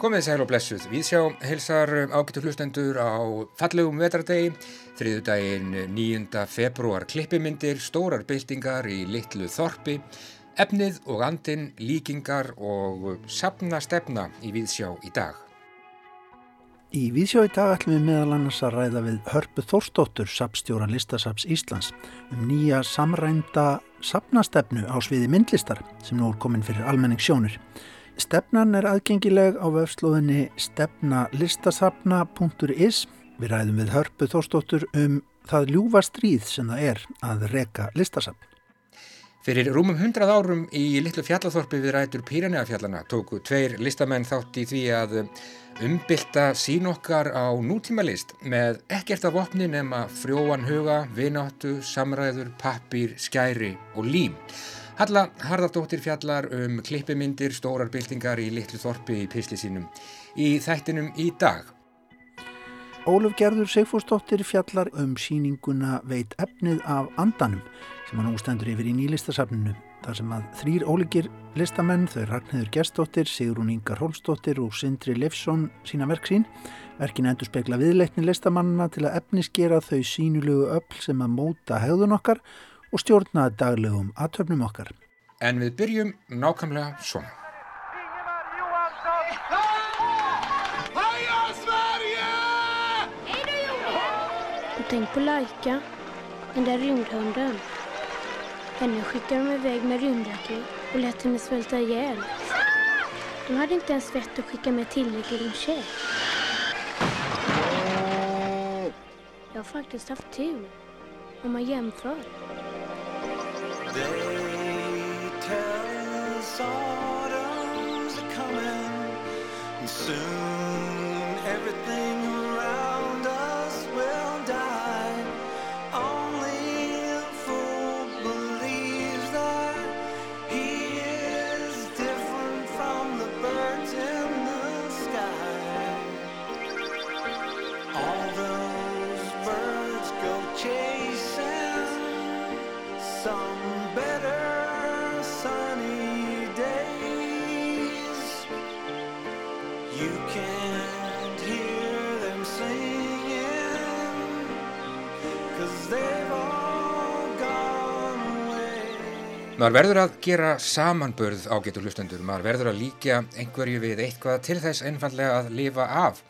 Komið sæl og blessuð. Við sjá helsar ágættu hlustendur á fallegum vetrardegi, þriðudaginn 9. februar klippimyndir, stórar byltingar í litlu þorpi, efnið og andin, líkingar og sapna stefna í Viðsjá í dag. Í Viðsjá í dag ætlum við meðal annars að ræða við Hörpu Þórstóttur, sapstjóra Listasaps Íslands, um nýja samrænda sapnastefnu á sviði myndlistar sem nú er komin fyrir almenningssjónir. Stefnan er aðgengileg á vefslóðinni stefnalistasafna.is. Við ræðum við Hörpu Þórstóttur um það ljúfa stríð sem það er að reka listasafn. Fyrir rúmum hundrað árum í litlu fjallathorpi við rætur Píranjafjallana tóku tveir listamenn þátt í því að umbylta sín okkar á nútímalist með ekkert af opni nema frjóan huga, vináttu, samræður, pappir, skæri og lím. Halla Harðardóttir fjallar um klippimyndir, stórar byltingar í litlu þorpi í pisli sínum í þættinum í dag. Óluf Gerður Sigfúrsdóttir fjallar um síninguna Veit efnið af andanum sem hann ústendur yfir í nýlistasafninu. Þar sem að þrýr ólíkir listamenn, þau Ragnhildur Gerstóttir, Sigrun Ingar Holstóttir og Sindri Leifsson sína verk sín. Verkin endur spekla viðleikni listamannina til að efniskera þau sínulegu öll sem að móta hegðun okkar og stjórna daglegum aðtöfnum okkar. En við byrjum nákvæmlega svona. Och tänk på Laika, den där rymdhunden. Henne skickade de iväg med rymdraket och lät henne svälta ihjäl. De hade inte ens vett att skicka med tillräckligt med käk. Jag har faktiskt haft tur, om man jämför. They tell us autumn's coming, soon Maður verður að gera samanbörð ágættu hlustendur, maður verður að líka einhverju við eitthvað til þess einfallega að lifa af.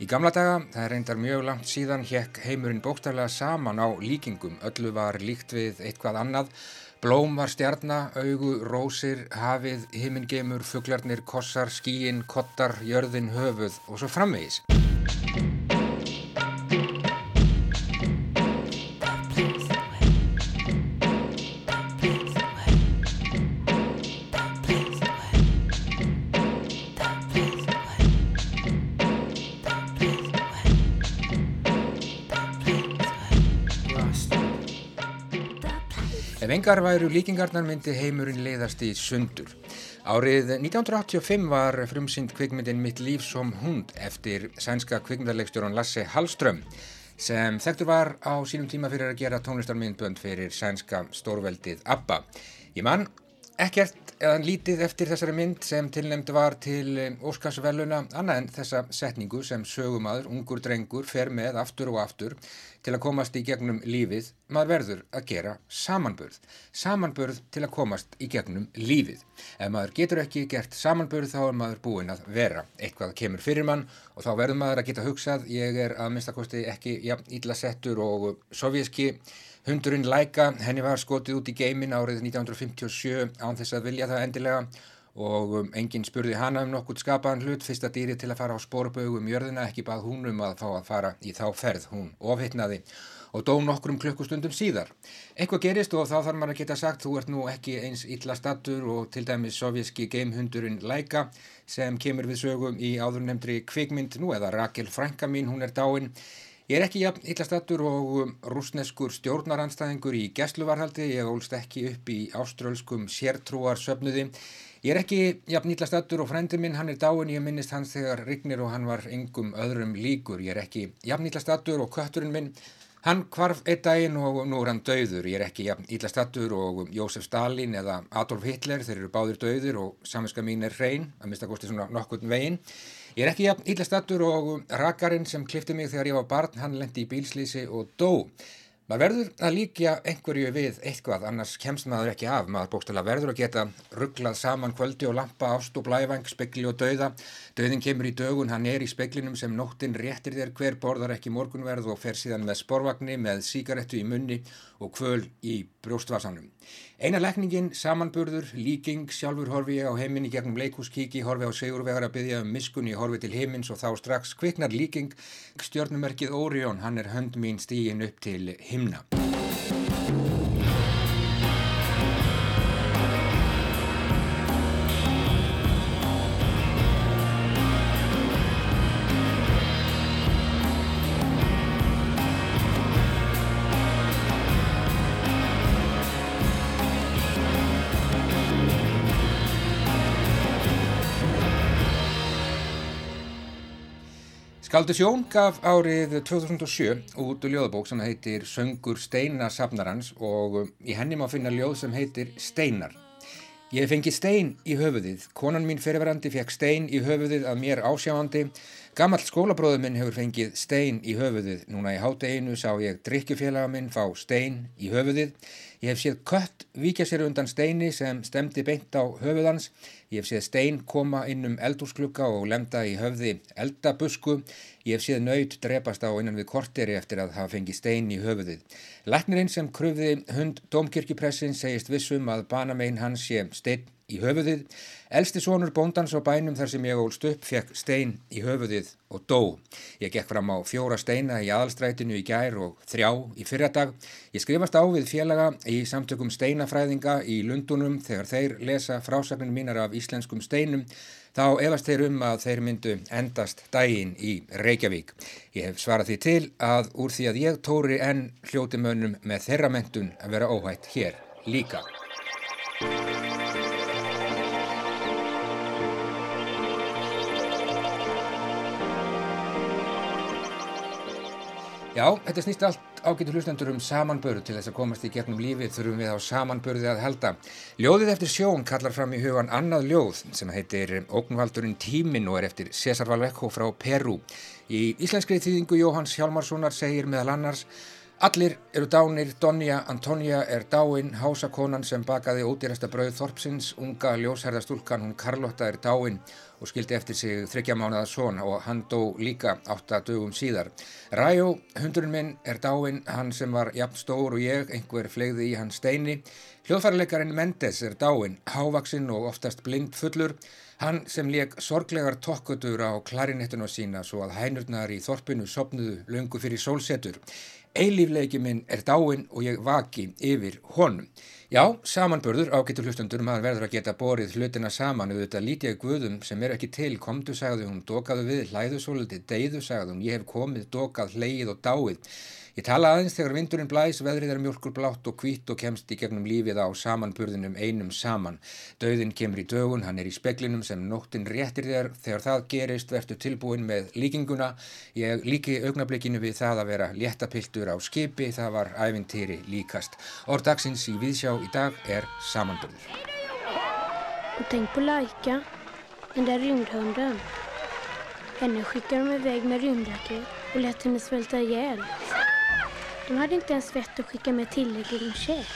Í gamla daga, það reyndar mjög langt síðan, hekk heimurinn bókstaflega saman á líkingum. Öllu var líkt við eitthvað annað. Blóm var stjarnar, augu, rósir, hafið, himingeimur, fuglarnir, kossar, skíin, kottar, jörðin, höfuð og svo framvegis. Ef engar væru líkingarnar myndi heimurinn leiðast í sundur. Árið 1985 var frumsynd kvikmyndin Mitt líf som hund eftir sænska kvikmyndarleikstjóran Lasse Hallström sem þekktur var á sínum tíma fyrir að gera tónlistarmyndbönd fyrir sænska stórveldið ABBA. Ég mann ekkert eða lítið eftir þessari mynd sem tilnæmt var til Óskarsveluna annað en þessa setningu sem sögumadur, ungur drengur, fer með aftur og aftur til að komast í gegnum lífið, maður verður að gera samanburð. Samanburð til að komast í gegnum lífið. Ef maður getur ekki gert samanburð þá er maður búinn að vera. Eitthvað kemur fyrir mann og þá verður maður að geta hugsað, ég er að minnstakosti ekki ja, illa settur og sovjíski Hundurinn Laika, henni var skotið út í geimin árið 1957 án þess að vilja það endilega og um, enginn spurði hana um nokkurt skapaðan hlut, fyrsta dýri til að fara á spórubögu um jörðina, ekki bað hún um að fá að fara í þá ferð, hún ofhittnaði og dó nokkrum klukkustundum síðar. Eitthvað gerist og þá þarf maður að geta sagt þú ert nú ekki eins illa stattur og til dæmis sovjíski geimhundurinn Laika sem kemur við sögum í áðurnemndri kvikmynd nú eða Rakel frænka mín, hún er dáin. Ég er ekki jafn illa stattur og um, rúsneskur stjórnaranstæðingur í gæsluvarhaldi, ég ólst ekki upp í áströlskum sértrúar söfnuði. Ég er ekki jafn illa stattur og frendur minn, hann er dáin, ég minnist hans þegar rignir og hann var engum öðrum líkur. Ég er ekki jafn illa stattur og kötturinn minn, Hann kvarf einn daginn og nú er hann döður. Ég er ekki jafn illa stattur og Jósef Stalin eða Adolf Hitler, þeir eru báðir döður og saminska mín er hrein, að mista kosti svona nokkurn veginn. Ég er ekki jafn illa stattur og rakarinn sem klifti mig þegar ég var barn, hann lendi í bílslýsi og dó. Maður verður að líkja einhverju við eitthvað, annars kemst maður ekki af. Maður bókstala verður að geta rugglað saman kvöldi og lampa, ást og blævæng, spekli og dauða. Dauðin kemur í dögun, hann er í speklinum sem nóttin réttir þér hver borðar ekki morgunverð og fer síðan með sporvagni, með síkarettu í munni og kvöl í brjóstvarsanum. Eina lekningin, samanburður, líking, sjálfur horfi ég á heiminni gegnum leikúskíki, horfi á segurvegar að byggja um miskunni, horfi til heimins og þá strax kviknar líking, stjórnumerkið Órión, hann er hönd mín stígin upp til himna. Skaldur Sjón gaf árið 2007 út ljóðabók sem heitir Söngur Steina Safnarans og í henni má finna ljóð sem heitir Steinar. Ég hef fengið stein í höfuðið, konan mín fyrirverandi fekk stein í höfuðið að mér ásjáandi, gammal skólabróður minn hefur fengið stein í höfuðið, núna í hátteginu sá ég drikkjufélaga minn fá stein í höfuðið, ég hef séð kött víkja sér undan steini sem stemdi beint á höfuðans, ég hef séð stein koma inn um eldúsklukka og lemda í höfði eldabusku, ég hef séð nöyt drepast á innan við korteri eftir að hafa fengið stein í höfuðið. Læknirinn sem krufði hund domkirkjupressin segist vissum að banamein hans sé stein í höfuðið. Elsti sonur bóndans á bænum þar sem ég ólst upp fekk stein í höfuðið og dó. Ég gekk fram á fjóra steina í aðalstrætinu í gær og þrjá í fyrradag. Ég skrifast á við félaga í samtökum steinafræðinga í Lundunum þegar þeir lesa frásagninu mínar af íslenskum steinum þá efast þeir um að þeir myndu endast dægin í Reykjavík. Ég hef svarað því til að úr því að ég tóri enn hljóti mönnum með þeirra mentun að vera óhætt hér líka. Já, þetta snýst allt ágætu hlustendur um samanbörð til þess að komast í gegnum lífið þurfum við á samanbörði að halda. Ljóðið eftir sjón kallar fram í hugan annað ljóð sem heitir Ógnvaldurinn tímin og er eftir César Valvekko frá Peru. Í íslenskri þýðingu Jóhanns Hjálmarssonar segir meðal annars Allir eru dánir, Donja Antonia er dáin, hásakonan sem bakaði ódýrasta brauð Þorpsins, unga ljósherðastúlkan hún Karlotta er dáin og skildi eftir sig þryggja mánuða són og hann dó líka átta dögum síðar. Ræjó, hundurinn minn, er dáin, hann sem var jafn stór og ég, einhver flegði í hann steini. Hljóðfærleikarinn Mendes er dáin, hávaksinn og oftast blind fullur. Hann sem leik sorglegar tokkutur á klarinettinu sína svo að hænurnar í þorpinu sopnuðu löngu fyrir sólsetur. Eilífleiki minn er dáin og ég vaki yfir honum. Já, samanbörður ágættu hlustendur, maður verður að geta borið hlutina saman auðvitað lítið guðum sem er ekki til, komdu sagði hún, dokaðu við, hlæðu svolítið, deyðu sagði hún, ég hef komið, dokað, hleið og dáið. Ég tala aðeins þegar vindurinn blæs, veðrið er mjölkur blátt og hvít og kemst í gegnum lífið á samanburðinum einum saman. Dauðin kemur í dögun, hann er í speklinum sem nóttin réttir þér. Þegar það gerist verður tilbúin með líkinguna. Ég líki augnablikinu við það að vera Ordagsins í dag er samanburður. Och tänk på Laika, den där rymdhunden. Henne skickade de iväg med rymdraket och lät henne svälta ihjäl. De hade inte ens vett att skicka med tillräckligt med käk.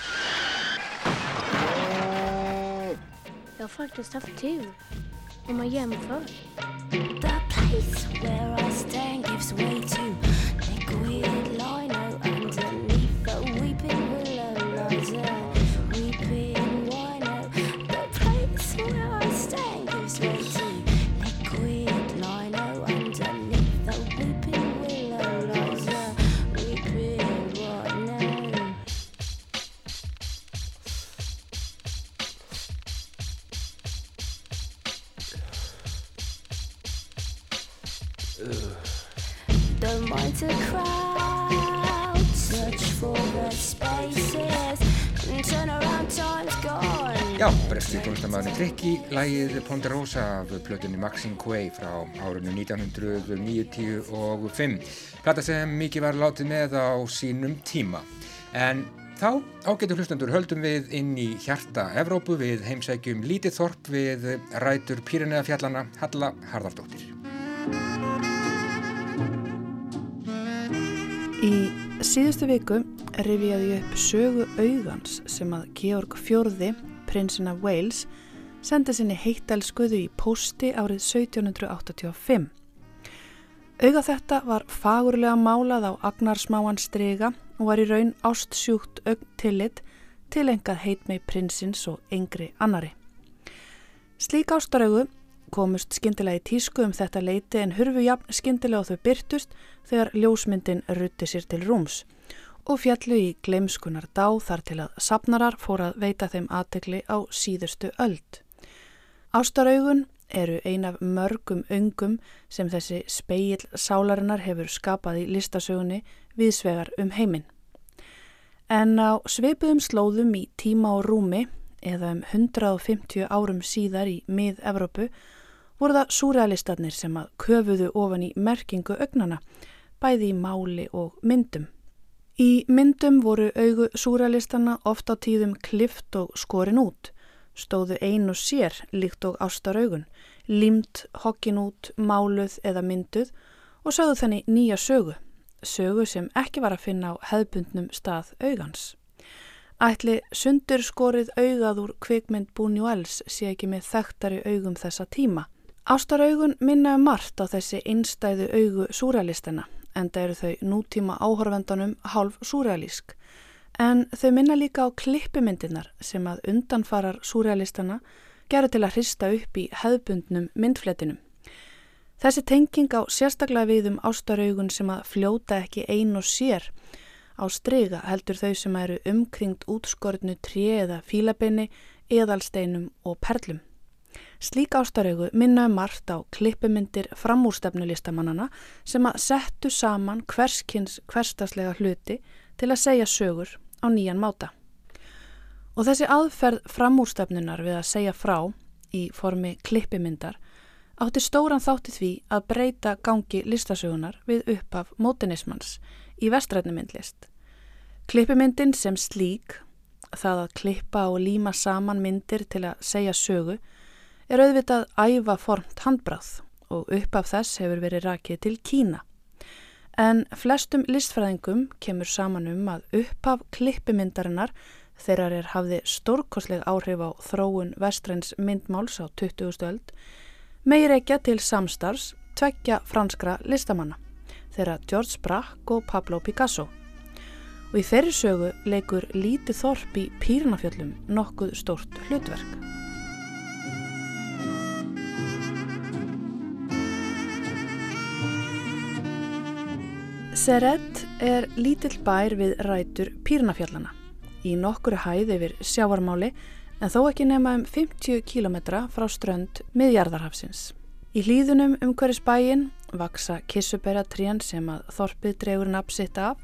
Jag har faktiskt haft tur. Om man jämför. The place where I stand gives way to Já, breski tónlistamæðurinn Trikki, lægið Ponderosa af plötunni Maxine Quay frá árunum 1995. Plata sem mikið var látið með á sínum tíma. En þá, ágætu hlustendur, höldum við inn í hjarta Evrópu við heimsækjum Lítið Þorp við rætur Pýrinniða fjallana Halla Harðardóttir. Í síðustu viku rifjaði ég upp sögu augans sem að Georg Fjörði, prinsinn af Wales, sendi sinni heittælskuðu í posti árið 1785. Auga þetta var fagurlega málað á agnarsmáan strega og var í raun ástsjúkt augn tillit tilengað heit með prinsins og yngri annari. Slík ástaraugu komust skyndilega í tísku um þetta leiti en hurfu jafn skyndilega og þau byrtust þegar ljósmyndin rutti sér til rúms og fjallu í gleimskunar dá þar til að sapnarar fór að veita þeim aðtegli á síðustu öld. Ástaraugun eru ein af mörgum öngum sem þessi speil sálarinnar hefur skapað í listasögunni viðsvegar um heiminn. En á sveipuðum slóðum í tíma og rúmi eða um 150 árum síðar í mið-Evrópu voru það súrealistarnir sem að köfuðu ofan í merkingu ögnana, bæði í máli og myndum. Í myndum voru augu súrealistana oft á tíðum klift og skorin út, stóðu ein og sér líkt og ástaraugun, límt, hokkin út, máluð eða mynduð og sögðu þenni nýja sögu, sögu sem ekki var að finna á hefðbundnum stað augans. Ætli sundur skorið augað úr kvikmynd Buñuels sé ekki með þekktari augum þessa tíma. Ástaraugun minna um margt á þessi einstæðu augu súrealistana, enda eru þau nútíma áhorfendanum hálf súrealísk. En þau minna líka á klippimyndinar sem að undanfarar súrealistana gerur til að hrista upp í hefðbundnum myndfletinum. Þessi tenging á sérstaklega við um ástaraugun sem að fljóta ekki ein og sér á strega heldur þau sem eru umkringt útskortnu trí eða fílabeini, eðalsteinum og perlum. Slík ástaraugu minna um margt á klippumyndir framúrstefnulistamannana sem að settu saman hverskins hverstaslega hluti til að segja sögur á nýjan máta. Og þessi aðferð framúrstefnunar við að segja frá í formi klippimyndar átti stóran þátti því að breyta gangi listasögunar við uppaf mótinismans í vestrætni myndlist. Klippimyndin sem slík, það að klippa og líma saman myndir til að segja sögu, er auðvitað æfa formt handbráð og uppaf þess hefur verið rakið til Kína. En flestum listfræðingum kemur saman um að uppaf klippimyndarinnar þeirrar er hafði stórkosleg áhrif á þróun vestræns myndmáls á 20. öld, meir ekki til samstars tveggja franskra listamanna, þeirra George Braque og Pablo Picasso. Og í þeirri sögu leikur lítið þorp í Pýrnafjöllum nokkuð stórt hlutverk. Seret er lítill bær við rætur Pýrnafjallana í nokkuru hæð yfir sjávarmáli en þó ekki nema um 50 km frá strönd miðjarðarhafsins. Í hlýðunum um hverjus bæin vaksa kissuberatrén sem að þorpið dregur napsitt af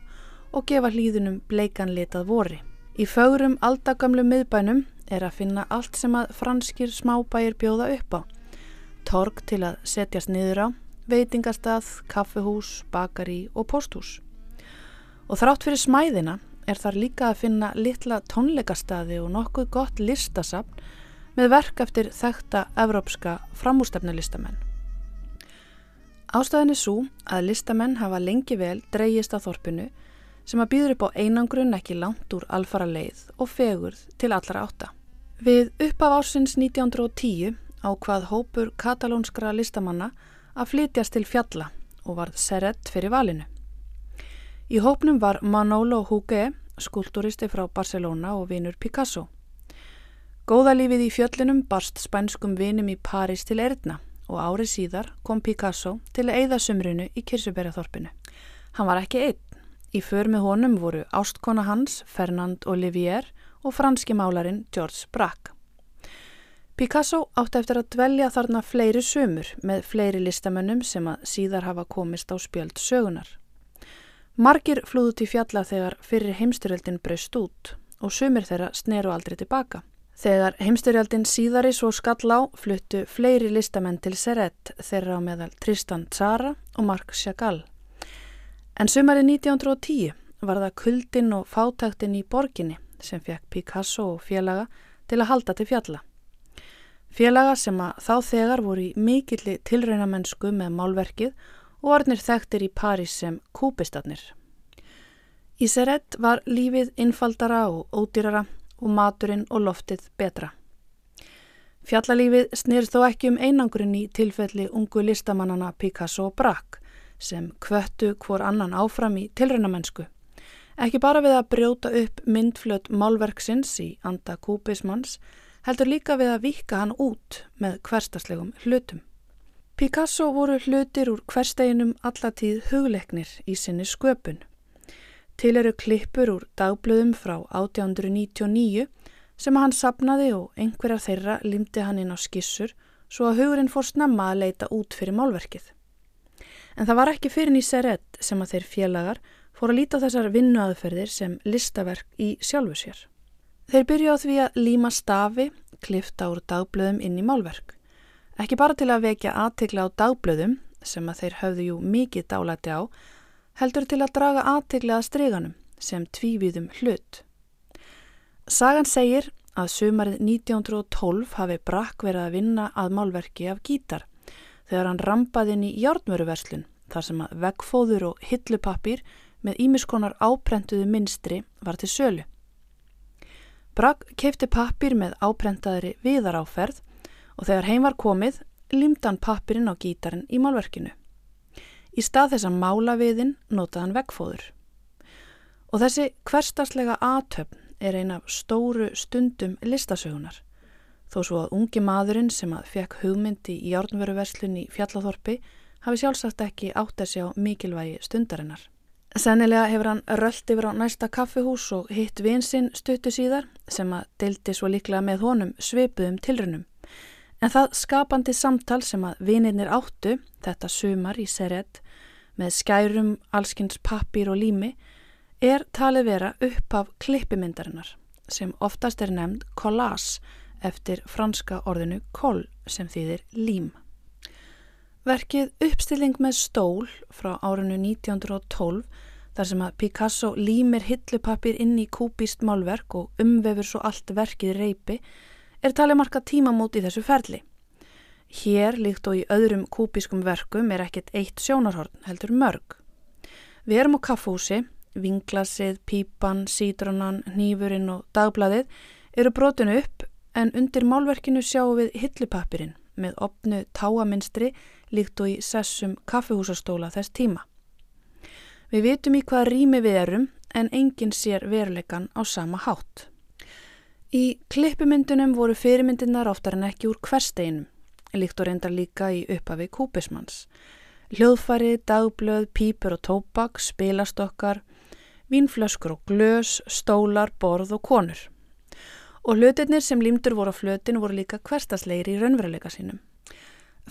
og gefa hlýðunum bleikan litað vori. Í fögurum aldagamlu miðbænum er að finna allt sem að franskir smábæir bjóða upp á. Torg til að setjast niður á, veitingastað, kaffehús, bakari og posthús. Og þrátt fyrir smæðina er þar líka að finna litla tónleikastaði og nokkuð gott listasafn með verk eftir þekta evrópska framústefnulistamenn. Ástæðin er svo að listamenn hafa lengi vel dreyjist á þorpinu sem að býður upp á einangrun ekki langt úr alfara leið og fegurð til allara átta. Við uppaf ásins 1910 ákvað hópur katalónskra listamanna að flytjast til fjalla og varð serett fyrir valinu. Í hópnum var Manolo Hugué, skultúristi frá Barcelona og vinur Picasso. Góðalífið í fjöllunum barst spænskum vinum í París til Erna og árið síðar kom Picasso til að eigða sumrunu í Kirsuberjathorpinu. Hann var ekki einn. Í för með honum voru ástkona hans, Fernand Olivier og franski málarin George Braque. Picasso átti eftir að dvelja þarna fleiri sömur með fleiri listamönnum sem að síðar hafa komist á spjöld sögunar. Margir flúðu til fjalla þegar fyrir heimstyröldin braust út og sömur þeirra sneru aldrei tilbaka. Þegar heimstyrjaldin síðari svo skall á fluttu fleiri listamenn til Serret þeirra á meðal Tristan Tzara og Marc Chagall. En sumari 1910 var það kuldin og fátæktin í borginni sem fekk Picasso og félaga til að halda til fjalla. Félaga sem að þá þegar voru í mikilli tilraunamennsku með málverkið og orðnir þekktir í París sem kúpistarnir. Í Serret var lífið innfaldara og ódýrara og maturinn og loftið betra. Fjallalífið snýrst þó ekki um einangurinn í tilfelli ungu listamannana Picasso og Braque sem kvöttu hvor annan áfram í tilraunamennsku. Ekki bara við að brjóta upp myndflöt málverksins í anda kúpismanns, heldur líka við að vika hann út með hverstaslegum hlutum. Picasso voru hlutir úr hversteginum allatíð hugleiknir í sinni sköpun. Til eru klippur úr dagblöðum frá 1899 sem hann sapnaði og einhverjar þeirra limti hann inn á skissur svo að hugurinn fór snemma að leita út fyrir málverkið. En það var ekki fyrir nýsa redd sem að þeir félagar fór að líta þessar vinnuaðferðir sem listaverk í sjálfu sér. Þeir byrju á því að líma stafi, klifta úr dagblöðum inn í málverk. Ekki bara til að vekja aðtikla á dagblöðum sem að þeir höfðu jú mikið dálæti á, heldur til að draga aðteglega streganum sem tvíviðum hlut. Sagan segir að sumarið 1912 hafi Brakk verið að vinna að málverki af gítar þegar hann rampaði inn í hjárnmöruverslun þar sem að veggfóður og hillupapir með ímiskonar áprentuðu minstri var til sölu. Brakk keipti papir með áprentaðri viðaráferð og þegar heim var komið limtan papirinn á gítarin í málverkinu. Í stað þess að mála viðinn notaði hann veggfóður. Og þessi hverstaslega aðtöfn er ein af stóru stundum listasögunar. Þó svo að ungi maðurinn sem að fekk hugmyndi í járnveruverslun í fjallathorpi hafi sjálfsagt ekki átt að sjá mikilvægi stundarinnar. Sennilega hefur hann röllt yfir á næsta kaffihús og hitt vinsinn stuttu síðar sem að deildi svo líklega með honum svipuðum tilrunum. En það skapandi samtal sem að vinirnir áttu, þetta sumar í Seret, með skærum, allskins pappir og lími, er talið vera upp af klippimyndarinnar sem oftast er nefnd collage eftir franska orðinu koll sem þýðir lím. Verkið uppstilling með stól frá árinu 1912 þar sem að Picasso límir hillupapir inn í kúbíst málverk og umvefur svo allt verkið reypi er talið marka tímamót í þessu ferli. Hér, líkt og í öðrum kúbískum verkum, er ekkert eitt sjónarhorn, heldur mörg. Við erum á kaffhúsi, vinglasið, pípan, sídronan, nýfurinn og dagbladið eru brotinu upp en undir málverkinu sjáum við hillupapirinn með opnu táaminstri líkt og í sessum kaffehúsastóla þess tíma. Við vitum í hvað rými við erum en enginn sér veruleikan á sama hátt. Í klippumyndunum voru fyrirmyndinar oftar en ekki úr hversteinum, líkt og reyndar líka í uppafi kúpismanns. Hljóðfæri, dagblöð, pípur og tópak, spilastokkar, vínflöskur og glös, stólar, borð og konur. Og hlutirnir sem límdur voru á flötin voru líka hverstasleir í raunveruleika sínum.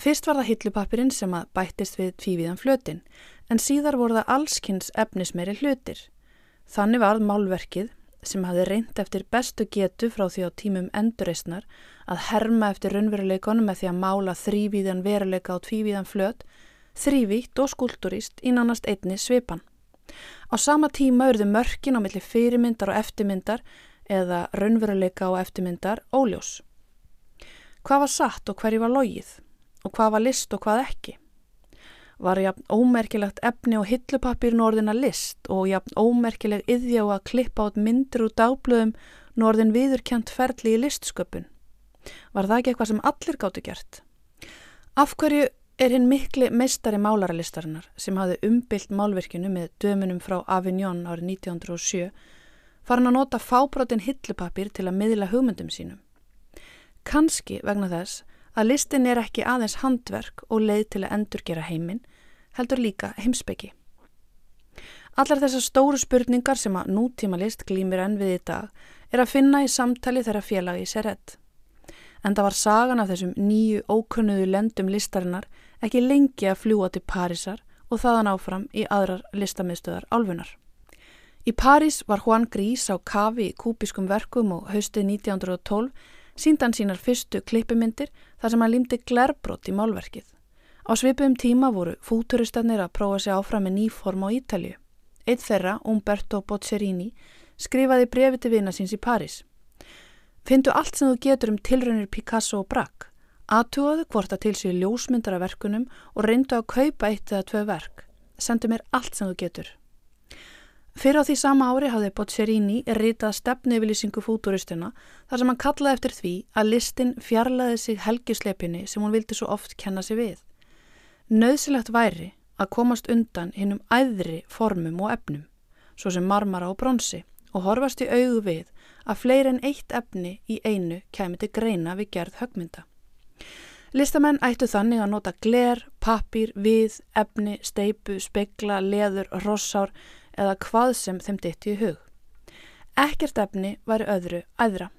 Fyrst var það hillupapirinn sem að bættist við tvíviðan flötin, en síðar voru það allskynns efnismeri hlutir. Þannig varð málverkið sem hafði reynd eftir bestu getu frá því á tímum endurreysnar að herma eftir raunveruleikonum með því að mála þrývíðan veruleika á tvívíðan flöt, þrývítt og skulturist í nánast einni svipan. Á sama tíma urðu mörkin á milli fyrirmyndar og eftirmyndar eða raunveruleika og eftirmyndar óljós. Hvað var satt og hverju var logið og hvað var list og hvað ekki? Var jafn ómerkilegt efni og hillupapir norðina list og jafn ómerkileg yðjá að klippa át myndir úr dagblöðum norðin viðurkjent ferli í listsköpun. Var það ekki eitthvað sem allir gáttu gert? Af hverju er hinn mikli meistari málaralistarinnar sem hafði umbylt málverkinu með dömunum frá Avignon árið 1907 farin að nota fábrotin hillupapir til að miðla hugmyndum sínum? Kanski vegna þess að listin er ekki aðeins handverk og leið til að endurgera heiminn, heldur líka heimsbyggi. Allar þessar stóru spurningar sem að nútíma list glýmir enn við í dag er að finna í samtali þeirra félagi sér rétt. En það var sagan af þessum nýju ókunnuðu lendum listarinnar ekki lengi að fljúa til Parísar og þaðan áfram í aðrar listamiðstöðar álfunar. Í París var Juan Grís á kafi í kúbiskum verkum og haustið 1912 Sýndan sínar fyrstu klippimyndir þar sem hann límdi glerbrott í málverkið. Á svipum tíma voru fúturistannir að prófa sig áfram með nýform á Ítalju. Eitt þeirra, Umberto Boccherini, skrifaði brefi til vina síns í París. Findu allt sem þú getur um tilraunir Picasso og Braque. Aðtúaðu hvort að til séu ljósmyndar af verkunum og reyndu að kaupa eitt eða tvö verk. Sendu mér allt sem þú getur. Fyrir á því sama ári hafði Boccherini ritað stefnu yfirlýsingu fúturistina þar sem hann kallaði eftir því að listin fjarlæði sig helgisleipinni sem hún vildi svo oft kenna sig við. Nauðsilegt væri að komast undan hinnum æðri formum og efnum, svo sem marmara og bronsi, og horfast í augu við að fleiri en eitt efni í einu kemur til greina við gerð högmynda. Listamenn ættu þannig að nota gler, pappir, við, efni, steipu, spekla, leður, rossár eða hvað sem þeim ditti í hug. Ekkert efni væri öðru æðra.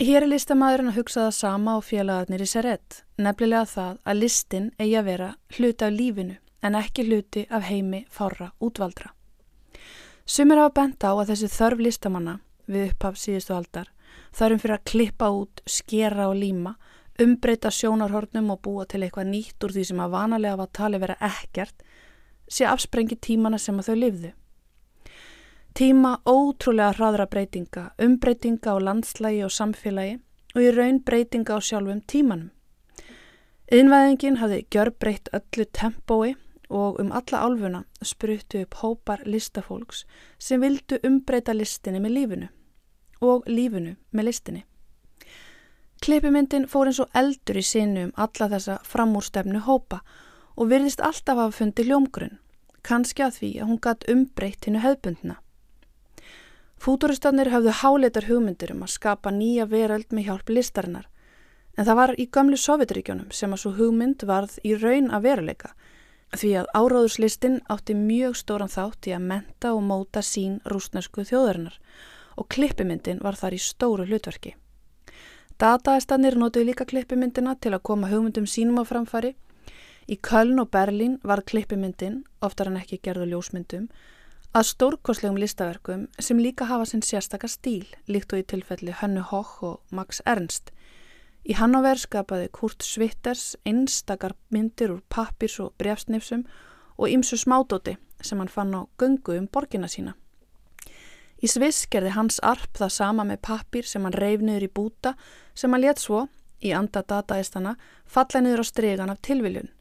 Hér er listamæðurinn að hugsa það sama á félagarnir í Serett, nefnilega það að listin eigi að vera hluti af lífinu en ekki hluti af heimi fára útvaldra. Sumir hafa bent á að þessi þörf listamanna við upphaf síðustu aldar þarfum fyrir að klippa út, skera og líma, umbreyta sjónarhornum og búa til eitthvað nýtt úr því sem að vanalega var tali vera ekkert sé afsprengi tímana sem að þau lifðu. Tíma ótrúlega hraðra breytinga, umbreytinga á landslægi og samfélagi og í raun breytinga á sjálfum tímanum. Innvæðingin hafði gjör breytt öllu tempói og um alla álfuna spruttu upp hópar listafólks sem vildu umbreyta listinni með lífinu og lífinu með listinni. Kleipimyndin fór eins og eldur í sinu um alla þessa framúrstefnu hópa og virðist alltaf hafa fundið ljómgrunn, kannski að því að hún gatt umbreytt hinnu hefðbundna. Fúturistanir hafðu háleitar hugmyndir um að skapa nýja veröld með hjálp listarinnar, en það var í gamlu Sovjetríkjónum sem að svo hugmynd varð í raun að veruleika, því að áráðurslistin átti mjög stóran þátt í að menta og móta sín rúsnesku þjóðarinnar og klippimyndin var þar í stóru hlutverki. Dataðistanir notuði líka klippimyndina til að koma hugmyndum sínum á framfari. Í Köln og Berlín var klippimyndin, oftar en ekki gerðu ljósmyndum, að stórkoslegum listaverkum sem líka hafa sinn sérstaka stíl, líkt og í tilfelli Hönnu Hoch og Max Ernst. Í Hannover skapaði Kurt Switters einstakar myndir úr pappirs og brefsnifsum og ymsu smádóti sem hann fann á gungu um borgina sína. Í Sviss gerði hans arp það sama með pappir sem hann reif niður í búta sem hann let svo, í anda dataistana, falla niður á stregan af tilviljun.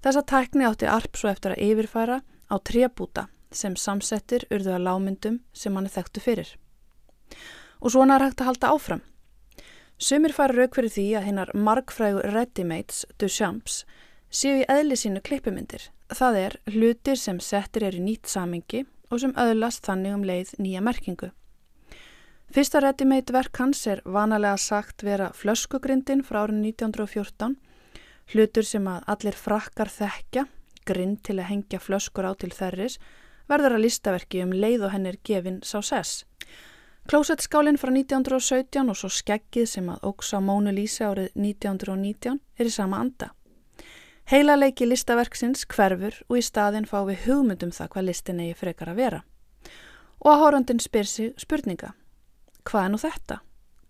Þessa tækni átti arp svo eftir að yfirfæra á trébúta sem samsettir urðu að lámyndum sem hann er þekktu fyrir. Og svona er hægt að halda áfram. Sumir fara rauk fyrir því að hinnar margfrægu readymates, Duchamps, séu í eðli sínu klippimyndir. Það er hlutir sem settir er í nýtt samingi og sem öðlast þannig um leið nýja merkingu. Fyrsta readymade verk hans er vanalega sagt vera flöskugrindin frá árið 1914, hlutur sem að allir frakkar þekkja, grind til að hengja flöskur á til þerris, verður að listaverki um leið og henn er gefin sá sess. Klósettskálinn frá 1917 og svo skeggið sem að óks á Mónu Lísi árið 1919 er í sama anda. Heila leiki listaverksins hverfur og í staðin fá við hugmyndum það hvað listin eigi frekar að vera. Og að horfandin spyr sig spurninga. Hvað er nú þetta?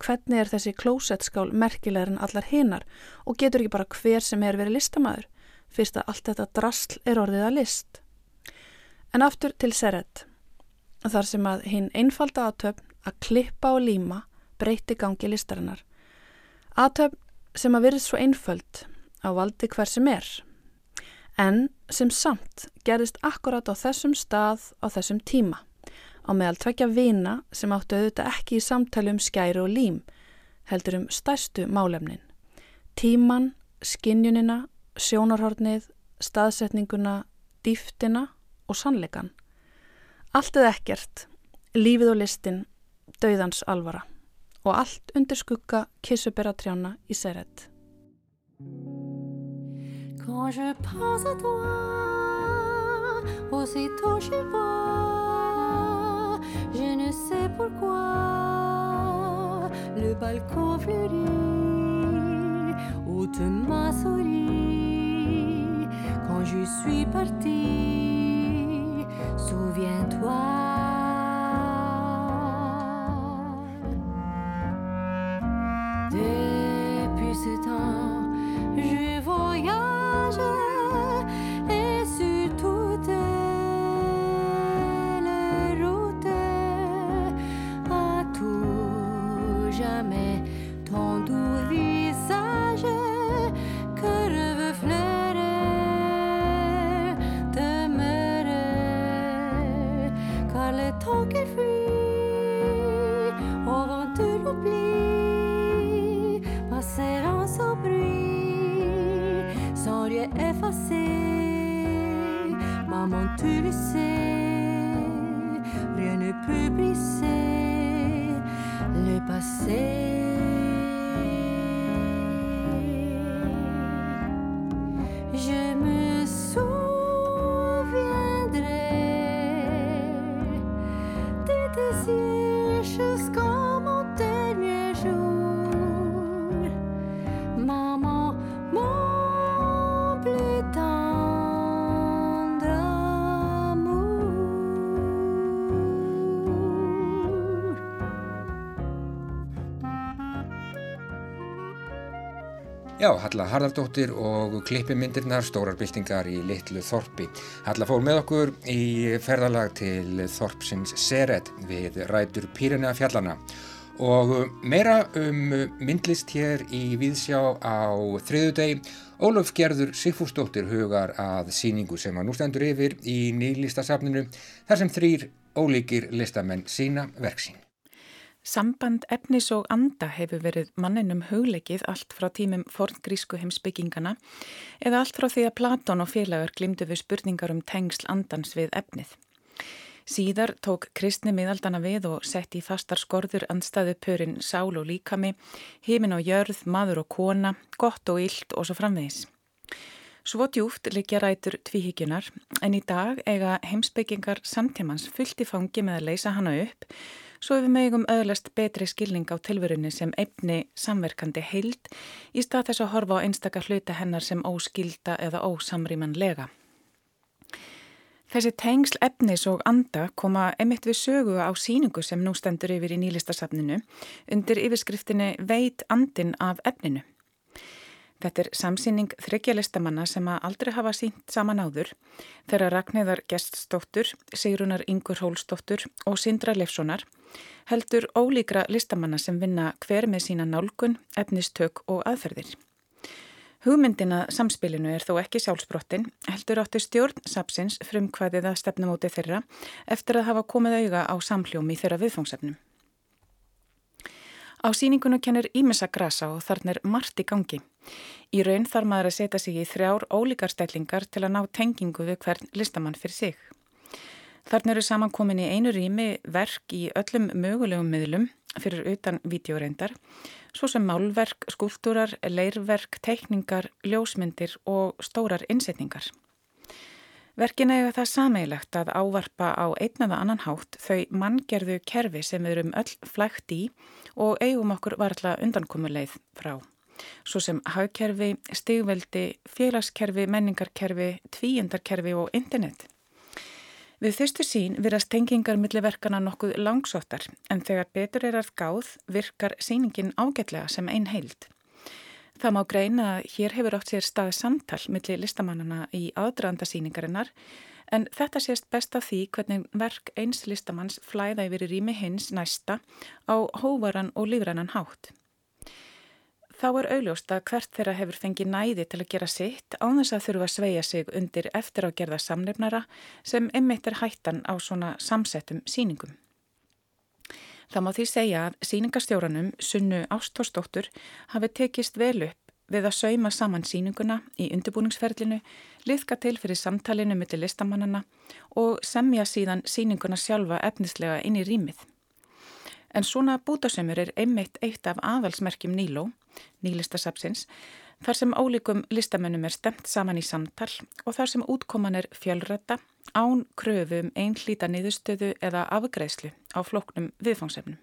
Hvernig er þessi klósettskál merkilegur en allar hinnar og getur ekki bara hver sem er verið listamæður fyrst að allt þetta drasl er orðið að list? En aftur til Seret, þar sem að hinn einfalda aðtöfn að klippa og líma breyti gangi listarinnar. Aðtöfn sem að verið svo einföld á valdi hver sem er, en sem samt gerist akkurat á þessum stað á þessum tíma, á meðal tvekja vina sem áttu auðvitað ekki í samtali um skæru og lím, heldur um stærstu málefnin. Tíman, skinjunina, sjónarhornið, staðsetninguna, dýftina og sannleikan. Allt eða ekkert, lífið og listin, dauðans alvara og allt undir skugga kissubera trjána í Seret. Quand je pense à toi, aussitôt je vois, je ne sais pourquoi, le balcon fleuri, où tu m'as souri, quand je suis partie, souviens-toi. Já, Halla Harðardóttir og klippimyndirnar Stórar byltingar í Littlu Þorpi. Halla fór með okkur í ferðalag til Þorpsins Seret við rætur Pírina fjallana og meira um myndlist hér í Víðsjá á þriðudegi. Ólöf Gerður Sigfúsdóttir hugar að síningu sem að nú stendur yfir í nýlistasafninu þar sem þrýr ólíkir listamenn sína verksín. Samband efnis og anda hefur verið manninum hugleikið allt frá tímum forngrísku heimsbyggingana eða allt frá því að Platón og félagar glimdu við spurningar um tengsl andans við efnið. Síðar tók kristni miðaldana við og sett í fastar skorður andstaðu pörin sál og líkami, heimin og jörð, maður og kona, gott og illt og svo framvegis. Svo djúft liggja rætur tvíhyggjunar en í dag eiga heimsbyggingar samtímans fullt í fangi með að leysa hana upp svo við megum öðlast betri skilning á tilverunni sem efni samverkandi heild í stað þess að horfa á einstaka hluta hennar sem óskilda eða ósamrýmanlega. Þessi tengsl efnis og anda koma emitt við sögu á síningu sem nú stendur yfir í nýlistasafninu undir yfirskriftinni Veit andin af efninu. Þetta er samsýning þryggja listamanna sem að aldrei hafa sínt saman áður þegar Ragnæðar Geststóttur, Sigrunar Ingur Hólstóttur og Sindra Leifssonar heldur ólíkra listamanna sem vinna hver með sína nálgun, efnistök og aðferðir. Hugmyndina samspilinu er þó ekki sjálfsbrottin, heldur átti stjórn sapsins frumkvæðið að stefnumóti þeirra eftir að hafa komið auga á samhljómi þeirra viðfóngsefnum. Á síningunu kennir Ímessa grasa og þarna er margt í gangi. Í raun þarf maður að setja sig í þrjár ólíkar stellingar til að ná tengingu við hvern listamann fyrir sig. Þarna eru samankomin í einu rými verk í öllum mögulegum miðlum fyrir utan videoreindar, svo sem málverk, skúltúrar, leirverk, teikningar, ljósmyndir og stórar innsetningar. Verkin eiga það sameigilegt að ávarpa á einn eða annan hátt þau manngerðu kerfi sem við erum öll flægt í og eigum okkur varðla undankomuleið frá. Svo sem hagkerfi, stigveldi, félagskerfi, menningarkerfi, tvíendarkerfi og internet. Við fyrstu sín virast tengingar millir verkana nokkuð langsóttar en þegar betur er að gáð virkar síningin ágætlega sem ein heild. Það má greina að hér hefur átt sér staði samtal millir listamannana í aðdraðanda síningarinnar en þetta sést best af því hvernig verk eins listamanns flæða yfir í rými hins næsta á hóvaran og lífrannan hátt. Þá er augljóst að hvert þeirra hefur fengið næði til að gera sitt án þess að þurfa að sveia sig undir eftir á gerða samnefnara sem emmitt er hættan á svona samsettum síningum. Það má því segja að síningastjóranum Sunnu Ástórsdóttur hafi tekist vel upp við að sauma saman síninguna í undirbúningsferlinu, liðka til fyrir samtalinu millir listamannana og semja síðan síninguna sjálfa efnislega inn í rýmið. En svona bútasömmur er einmitt eitt af aðalsmerkjum Níló, nýlistasapsins, þar sem ólíkum listamönnum er stemt saman í samtal og þar sem útkoman er fjölrata, án kröfu um einhlýta niðurstöðu eða afgreðslu á floknum viðfangsefnum.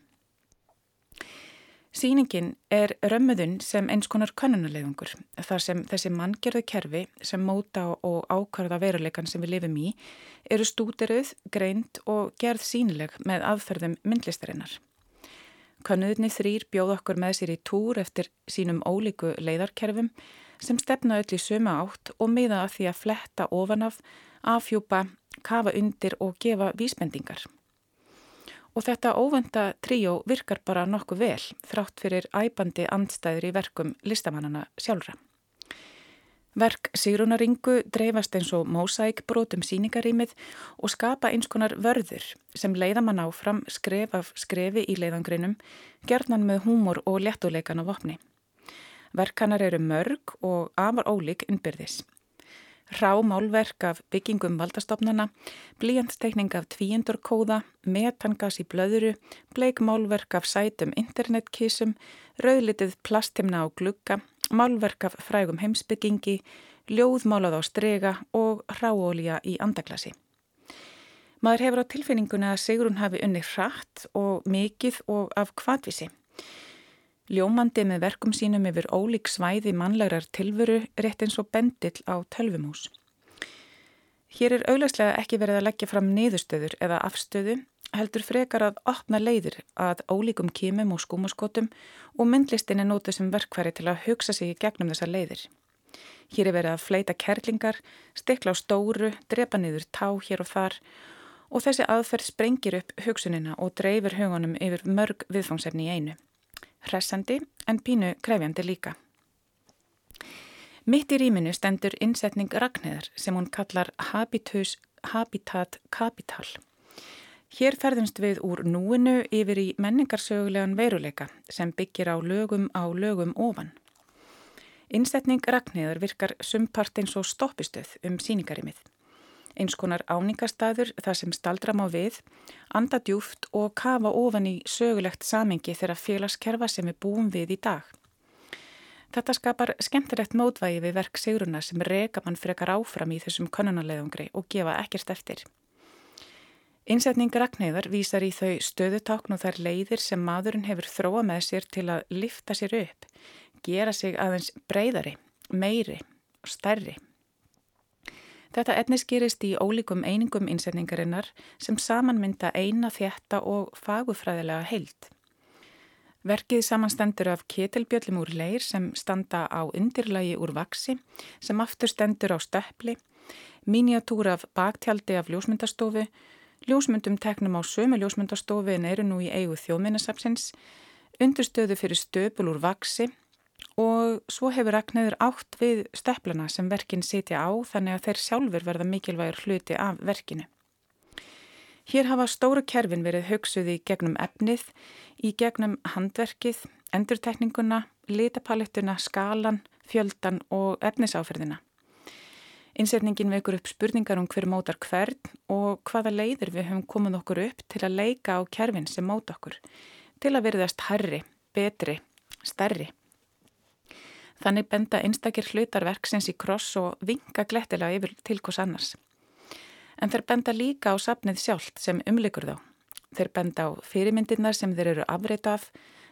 Sýningin er römmuðun sem eins konar könnunarlegungur þar sem þessi manngjörðu kerfi sem móta og ákvarða veruleikan sem við lifum í eru stúteruð, greint og gerð sínileg með aðferðum myndlistarinnar. Könnuðinni þrýr bjóð okkur með sér í túr eftir sínum ólíku leiðarkerfum sem stefna öll í söma átt og miða að því að fletta ofanaf, afhjúpa, kafa undir og gefa vísbendingar. Og þetta óvenda tríó virkar bara nokkuð vel þrátt fyrir æbandi andstæður í verkum listamannana sjálfra. Verk Sigrunaringu dreifast eins og mósæk brotum síningarýmið og skapa eins konar vörður sem leiða mann áfram skref af skrefi í leiðangrinum, gerðnan með húmor og léttuleikan á vopni. Verkanar eru mörg og afar ólík innbyrðis. rámálverk af byggingum valdastofnana, blíjandstekning af tvíundurkóða, metangas í blöðuru, bleikmálverk af sætum internetkísum, rauðlitið plastimna á glugga, málverk af frægum heimsbyggingi, ljóðmálað á strega og ráólja í andaglasi. Maður hefur á tilfinninguna að Sigrun hafi unni hratt og mikið og af kvadvisi. Ljómandi með verkum sínum yfir ólík svæði mannlegar tilveru rétt eins og bendill á tölvumús. Hér er auðvarslega ekki verið að leggja fram niðurstöður eða afstöðu, heldur frekar að opna leiðir að ólíkum kímum og skúmaskotum og myndlistin er nótið sem verkfæri til að hugsa sig í gegnum þessar leiðir. Hér er verið að fleita kerlingar, stikla á stóru, drepa niður tá hér og þar og þessi aðferð sprengir upp hugsunina og dreifir hugunum yfir mörg viðfangsefni í einu hressandi en pínu krefjandi líka. Mitt í rýminu stendur innsetning Ragnæðar sem hún kallar Habitus Habitat Capital. Hér ferðumst við úr núinu yfir í menningarsögulegan veruleika sem byggir á lögum á lögum ofan. Innsetning Ragnæðar virkar sumpart eins og stoppistöð um síningarimið. Eins konar áningastaður þar sem staldra má við, anda djúft og kafa ofan í sögulegt samengi þeirra félagskerfa sem við búum við í dag. Þetta skapar skemmtilegt mótvægi við verk Sigruna sem reka mann frekar áfram í þessum konunarleðungri og gefa ekkert eftir. Innsetning Ragnæðar vísar í þau stöðutákn og þær leiðir sem maðurinn hefur þróa með sér til að lifta sér upp, gera sig aðeins breyðari, meiri og stærri. Þetta etnis gerist í ólíkum einingum innsetningarinnar sem samanmynda eina þjætta og fagufræðilega heild. Verkið samanstendur af ketilbjöllum úr leir sem standa á undirlagi úr vaksi, sem aftur stendur á stöppli, miniatúr af baktjaldi af ljósmyndastofu, ljósmyndum teknum á sömu ljósmyndastofu en eru nú í eigu þjóðminnesapsins, undurstöðu fyrir stöpul úr vaksi og svo hefur Ragnæður átt við stöplana sem verkin sitja á þannig að þeir sjálfur verða mikilvægur hluti af verkinu. Hér hafa stóru kerfin verið hugsuð í gegnum efnið, í gegnum handverkið, endurtekninguna, litapalettuna, skalan, fjöldan og efnisáferðina. Innsetningin vekur upp spurningar um hver mótar hvern og hvaða leiðir við höfum komið okkur upp til að leika á kerfin sem móta okkur, til að verðast herri, betri, stærri. Þannig benda einstakir hlutarverksins í kross og vinga glettilega yfir til hvers annars. En þeir benda líka á sapnið sjálft sem umlikur þá. Þeir benda á fyrirmyndirnar sem þeir eru afreit af,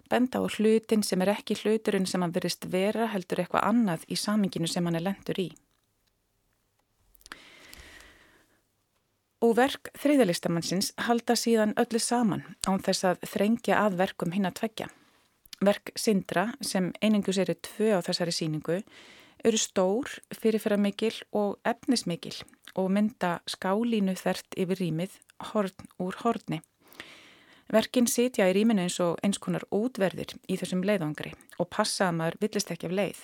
benda á hlutin sem er ekki hluturinn sem hann verist vera heldur eitthvað annað í saminginu sem hann er lendur í. Og verk þriðalistamannsins halda síðan öllu saman án þess að þrengja að verkum hinn að tveggja. Verk Sindra sem einingus eru tvö á þessari síningu eru stór, fyrirferðarmikil og efnismikil og mynda skálínu þert yfir rýmið horn úr horni. Verkin sitja í rýminu eins og eins konar útverðir í þessum leiðangri og passa að maður villist ekki af leið.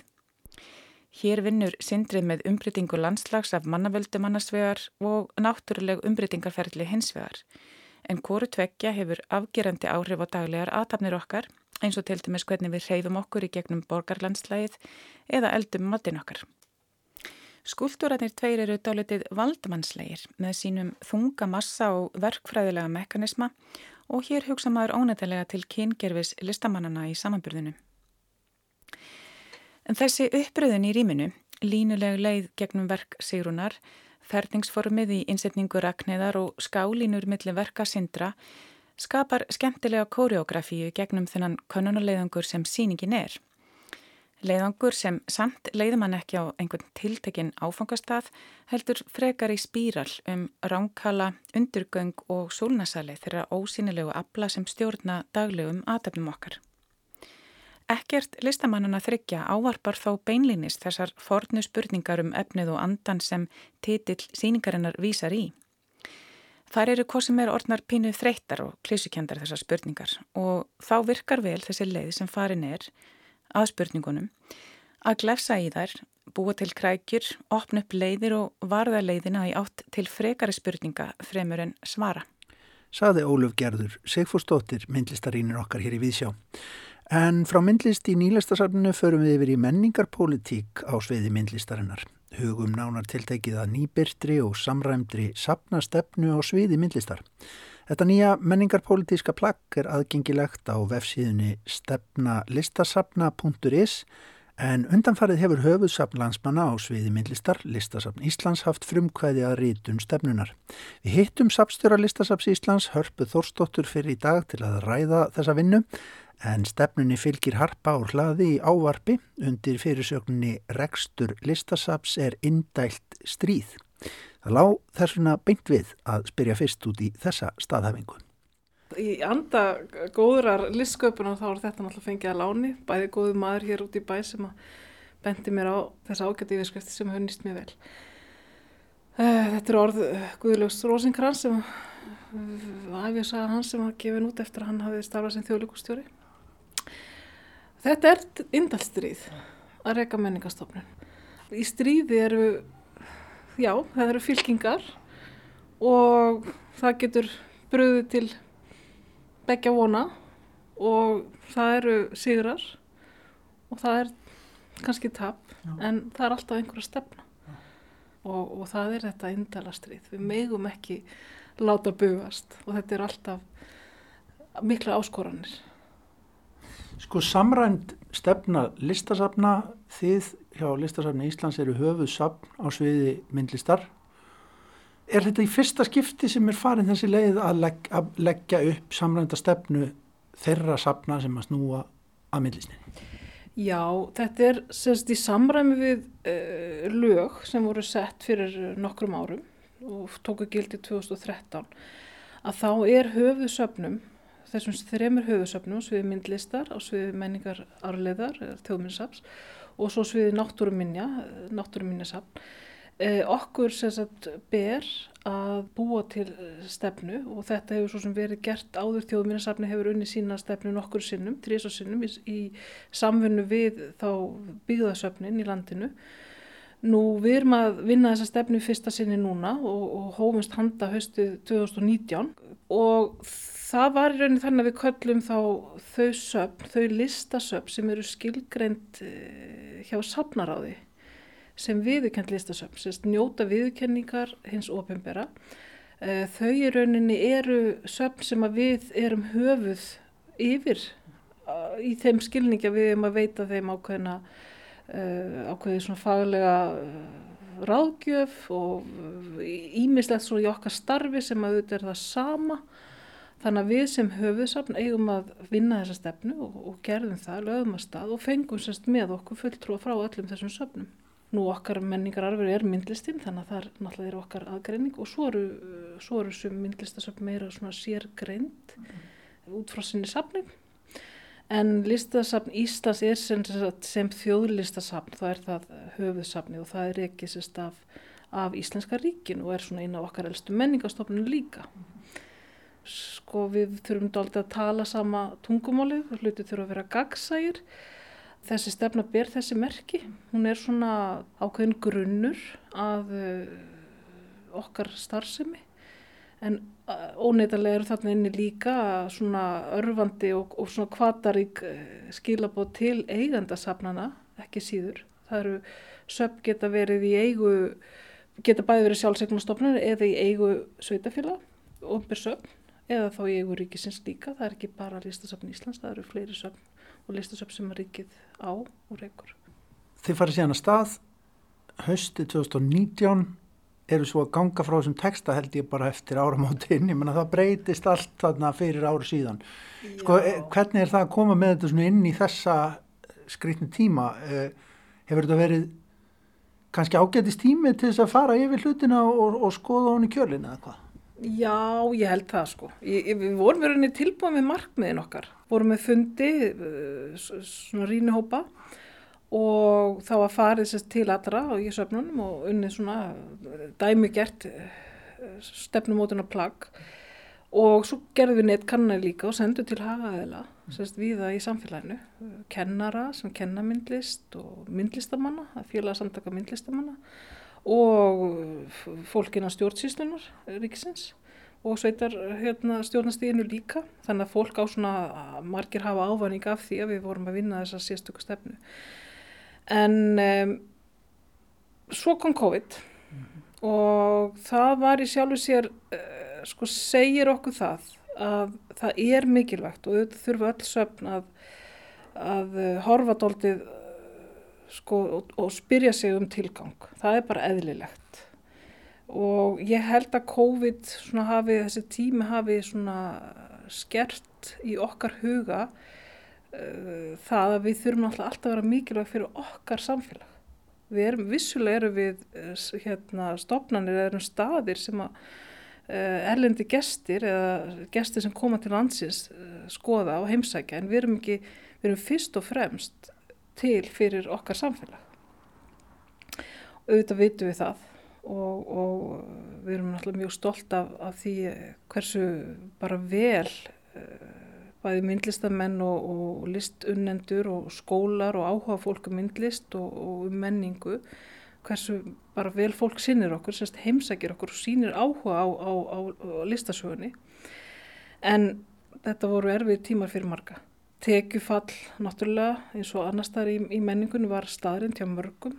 Hér vinnur Sindrið með umbreytingu landslags af mannavöldum annarsvegar og náttúruleg umbreytingarferðli hinsvegar. En kóru tveggja hefur afgerandi áhrif á daglegar aðtapnir okkar eins og til dæmis hvernig við reyfum okkur í gegnum borgarlandslægið eða eldum matin okkar. Skúltúrarnir tveir eru dálitið valdmannslegir með sínum þunga massa og verkfræðilega mekanisma og hér hugsa maður ónættilega til kyngerfis listamannana í samanburðinu. En þessi uppröðun í rýminu, línuleg leið gegnum verk Sigrunar, ferningsformið í innsetningu rakniðar og skálínur millir verka sindra skapar skemmtilega kóreografíu gegnum þennan konunuleiðangur sem síningin er. Leiðangur sem samt leiður mann ekki á einhvern tiltekinn áfangastað heldur frekar í spíral um ránkala, undurgöng og súlnasali þeirra ósýnilegu abla sem stjórna daglegum aðtöfnum okkar. Ekkert listamannana þryggja ávarpar þó beinlýnis þessar fornu spurningar um efnið og andan sem titill síningarinnar vísar í. Þar eru hvað sem er orðnar pínu þreyttar og klísukjandar þessar spurningar og þá virkar vel þessi leið sem farin er að spurningunum að glefsa í þær, búa til krækjur, opna upp leiðir og varða leiðina í átt til frekari spurninga fremur en svara. Saði Óluf Gerður, Sigfúrsdóttir, myndlistarínir okkar hér í Vísjá. En frá myndlist í nýlastasafninu förum við yfir í menningarpólitík á sveiði myndlistarinnar. Hugum nánar tiltekið að nýbyrtri og samræmdri sapnastefnu á sviði myndlistar. Þetta nýja menningarpolítíska plagg er aðgengilegt á vefsíðunni stefnalistasapna.is en undanfarið hefur höfuðsapn landsmanna á sviði myndlistar Listasapn Íslands haft frumkvæði að rítun stefnunar. Við hittum sapstjóra Listasapns Íslands Hörpu Þórsdóttur fyrir í dag til að ræða þessa vinnu en stefnunni fylgir harpa og hlaði í ávarpi undir fyrirsögninni Rekstur Listasaps er indælt stríð. Það lág þessuna beint við að spyrja fyrst út í þessa staðhæfingu. Í anda góðrar listsköpunar þá er þetta náttúrulega fengið að láni, bæði góðu maður hér út í bæ sem að bendi mér á þessa ágæti yfirskrifti sem hefur nýst mér vel. Eh, Þetta er orð Guðlaugs Rósinkrans sem æfið sagði hans sem var gefin út eftir að hann hafið starfað sem þjóðlíkustjóri. Þetta er indalstríð að reyka menningastofnun. Í stríði eru, já, það eru fylkingar og það getur bröðið til begja vona og það eru sigrar og það er kannski tap en það er alltaf einhverja stefna og, og það er þetta indala stríð. Við megum ekki láta bugast og þetta er alltaf mikla áskoranir. Sko samrænd stefna listasafna, þið hjá listasafni Íslands eru höfuðsafn á sviði myndlistar. Er þetta í fyrsta skipti sem er farin þessi leið að, legg, að leggja upp samrænda stefnu þeirra safna sem að snúa að myndlistinni? Já, þetta er semst í samræmi við uh, lög sem voru sett fyrir nokkrum árum og tóku gildi 2013 að þá er höfuðsöfnum, þessum þremur höfuðsöfnum, sviði myndlistar, á sviði menningar arleðar, þjóðminnisaps og svo sviði náttúruminja, náttúruminjasafn. Eh, okkur sagt ber að búa til eh, stefnu og þetta hefur svo sem verið gert áður þjóðminnarsafni hefur unni sína stefnu nokkur sinnum, trís og sinnum í, í samfunnu við þá byggðasöfnin í landinu. Nú við erum að vinna þessa stefnu fyrsta sinni núna og, og hófumst handa höstið 2019 og það var í rauninni þannig að við köllum þá þau söfn, þau listasöfn sem eru skilgreint eh, hjá safnaráði sem viðurkend listasöfn, sem njóta viðurkenningar hins ofinbera. Uh, þau í rauninni eru söfn sem að við erum höfuð yfir uh, í þeim skilningi að við erum að veita þeim ákveðina ákveði svona faglega ráðgjöf og ímislegt svo í okkar starfi sem að auðvitað er það sama. Þannig að við sem höfuðsafn eigum að vinna þessa stefnu og, og gerðum það, lögum að stað og fengum sérst með okkur fulltrúa frá öllum þessum söfnum. Nú okkar menningararfur er myndlistinn þannig að það er náttúrulega okkar aðgreining og svo eru, svo eru sem myndlistasöfn meira svona sérgreind út frá sinni safning. En listasafn Íslands er sem, sem þjóðlistasafn, það er það höfuðsafni og það er ekki sérst af, af Íslenska ríkin og er svona eina af okkar elstu menningastofnun líka. Sko við þurfum dálítið að tala sama tungumálið, hluti þurfa að vera gagsægir. Þessi stefna ber þessi merki. Hún er svona ákveðin grunnur að uh, okkar starfsemi. En uh, óneitarlega eru þarna inni líka svona örfandi og, og svona kvatarík uh, skilabóð til eigandasafnana, ekki síður. Það eru söp geta verið í eigu, geta bæði verið sjálfsegnastofnir eða í eigu sveitafélag, ombur söp, eða þá í eigu ríkisins líka. Það er ekki bara listasafn Íslands, það eru fleiri söpn og listasöfn sem að ríkið á og reykur. Þið farið síðan að stað hösti 2019 eru svo að ganga frá þessum texta held ég bara eftir áramótin, ég menna það breytist allt þarna fyrir áru síðan. Sko, Já. eh, hvernig er það að koma með þetta inn í þessa skrýtni tíma? Eh, Hefur þetta verið kannski ágætist tími til þess að fara yfir hlutina og, og skoða hún í kjölina eða hvað? Já, ég held það sko. Ég, við vorum verið tilbúið með markmiðin okkar. Vorum með fundi, s- svona rínihópa og þá var farið sérst til allra og ég söfnunum og unnið svona dæmigert stefnumótuna plagg og svo gerðum við netkannar líka og sendum til hagaðila sérst viða í samfélaginu kennara sem kenna myndlist og myndlistamanna, er félag samtaka myndlistamanna og fólkina stjórnsýslunar ríkisins og sveitar hérna, stjórnastíðinu líka. Þannig að fólk á svona margir hafa ávæning af því að við vorum að vinna þessa sérstöku stefnu. En um, svo kom COVID og það var í sjálfu sér, uh, sko, segir okkur það að það er mikilvægt og þurfa öll söfn að, að uh, horfa dóltið sko, og, og spyrja sig um tilgang. Það er bara eðlilegt. Og ég held að COVID hafi, þessi tími hafi skert í okkar huga uh, það að við þurfum alltaf að vera mikilvæg fyrir okkar samfélag. Við erum, vissulega erum við uh, hérna, stopnarnir eða erum staðir sem að uh, erlendi gestir eða gestir sem koma til landsins skoða og heimsækja en við erum ekki, við erum fyrst og fremst til fyrir okkar samfélag. Auðvitað vitum við það og, og við erum náttúrulega mjög stolt af, af því hversu bara vel uh, bæði myndlistamenn og, og listunnendur og skólar og áhuga fólk um myndlist og, og um menningu hversu bara vel fólk sinnir okkur, heimsækir okkur og sínir áhuga á, á, á, á listasögunni en þetta voru erfið tímar fyrir marga tekjufall náttúrulega eins og annar staðar í, í menningunni var staðrind hjá mörgum.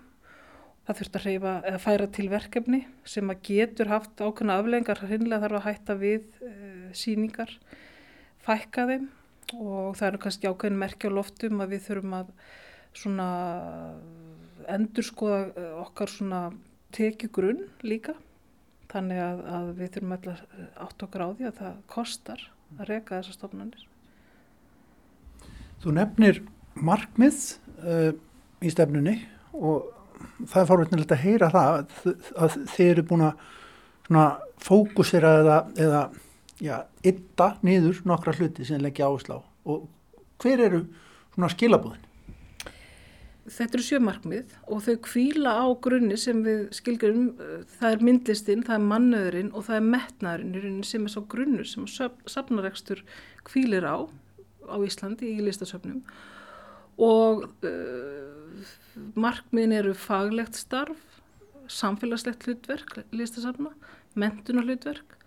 Það þurfti að reyfa eða færa til verkefni sem að getur haft ákveðna aflengar hinnlega þarf að hætta við e, síningar fækka þeim. Og það er kannski ákveðin merkja á loftum að við þurfum að svona endur skoða okkar svona tekjugrunn líka. Þannig að, að við þurfum alltaf átt okkar á því að það kostar að reka þessar stofnanir. Þú nefnir markmið uh, í stefnunni og það er fórveitnilegt að heyra það að, þið eru búin að fókusera eða, eða já, ytta niður nokkra hluti sem leggja áslá og hver eru skilabúðin? Þetta eru sjömarkmið og þau kvíla á grunni sem við skilgjum, það er myndlistinn, það er mannöðurinn og það er metnaðurinn sem er svo grunnur sem safnarekstur kvílir á á Íslandi í listasöfnum og uh, markmiðin eru faglegt starf, samfélagslegt hlutverk listasafna, mentunar hlutverk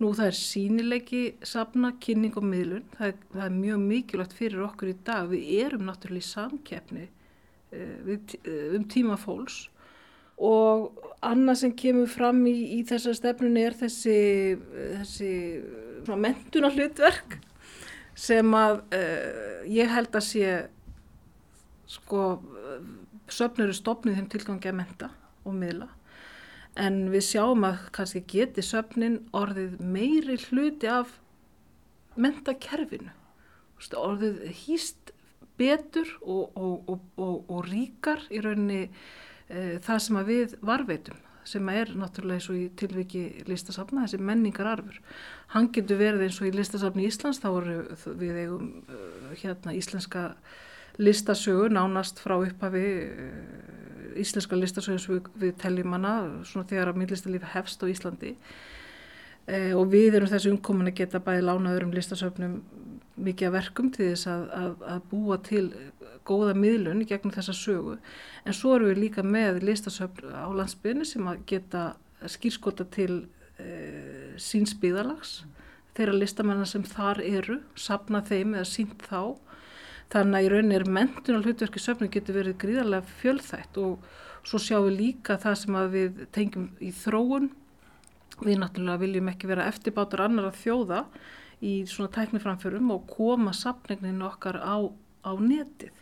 Nú það er sínileiki, safna, kynning og miðlun. Það er, það er mjög mikilvægt fyrir okkur í dag. Við erum náttúrulega í samkeppni uh, uh, um tíma fólks og annað sem kemur fram í, í þessar stefnunni er þessi, þessi mentuna hlutverk sem að uh, ég held að sé sko söfnur eru stopnið þeim tilgangi að menta og miðla. En við sjáum að kannski geti söfnin orðið meiri hluti af mentakerfinu orðið hýst betur og, og, og, og ríkar í rauninni e, það sem að við varveitum sem er náttúrulega eins og í tilviki listasafna, þessi menningararfur. Hann getur verið eins og í listasafni Íslands, þá voru við eigum uh, hérna íslenska listasögu nánast frá upphafi uh, íslenska listasögu við, við teljum hana svona þegar að myndlistalíf hefst á Íslandi uh, og við erum þessu umkomin að geta bæði lánaður um listasöfnum mikið að verkum til þess að, að, að búa til góða miðlun gegnum þessa sögu. En svo erum við líka með listasöfn á landsbyrni sem að geta skýrskota til e, síns byðalags þeirra listamennar sem þar eru sapna þeim eða sínt þá. Þannig að í rauninni er mentun og hlutverki söfnum getur verið gríðarlega fjölþætt og svo sjáum við líka það sem við tengjum í þróun. Við náttúrulega viljum ekki vera eftirbátur annar að þjóða í svona tækniframförum og koma sapningnin okkar á, á netið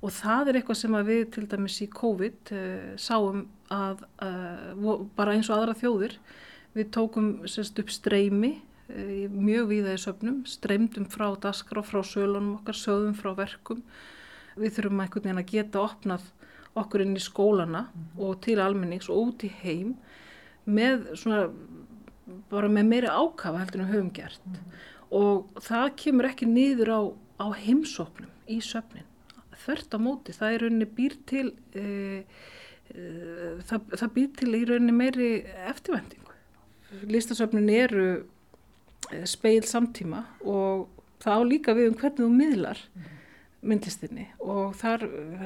og það er eitthvað sem við til dæmis í COVID uh, sáum að uh, bara eins og aðra þjóðir við tókum sérst upp streymi uh, mjög viða í söfnum streymdum frá daskra og frá sölunum okkar sögum frá verkum við þurfum einhvern veginn að geta opnað okkur inn í skólana mm -hmm. og til almennings og út í heim með svona bara með meiri ákafa heldur en við höfum gert mm -hmm. Og það kemur ekki niður á, á heimsóknum í söfnin. Þvert á móti, það er rauninni býr til e, e, það, það býr til í rauninni meiri eftirvendingu. Listasöfnin eru e, speil samtíma og það á líka við um hvernig þú miðlar myndlistinni. Og þar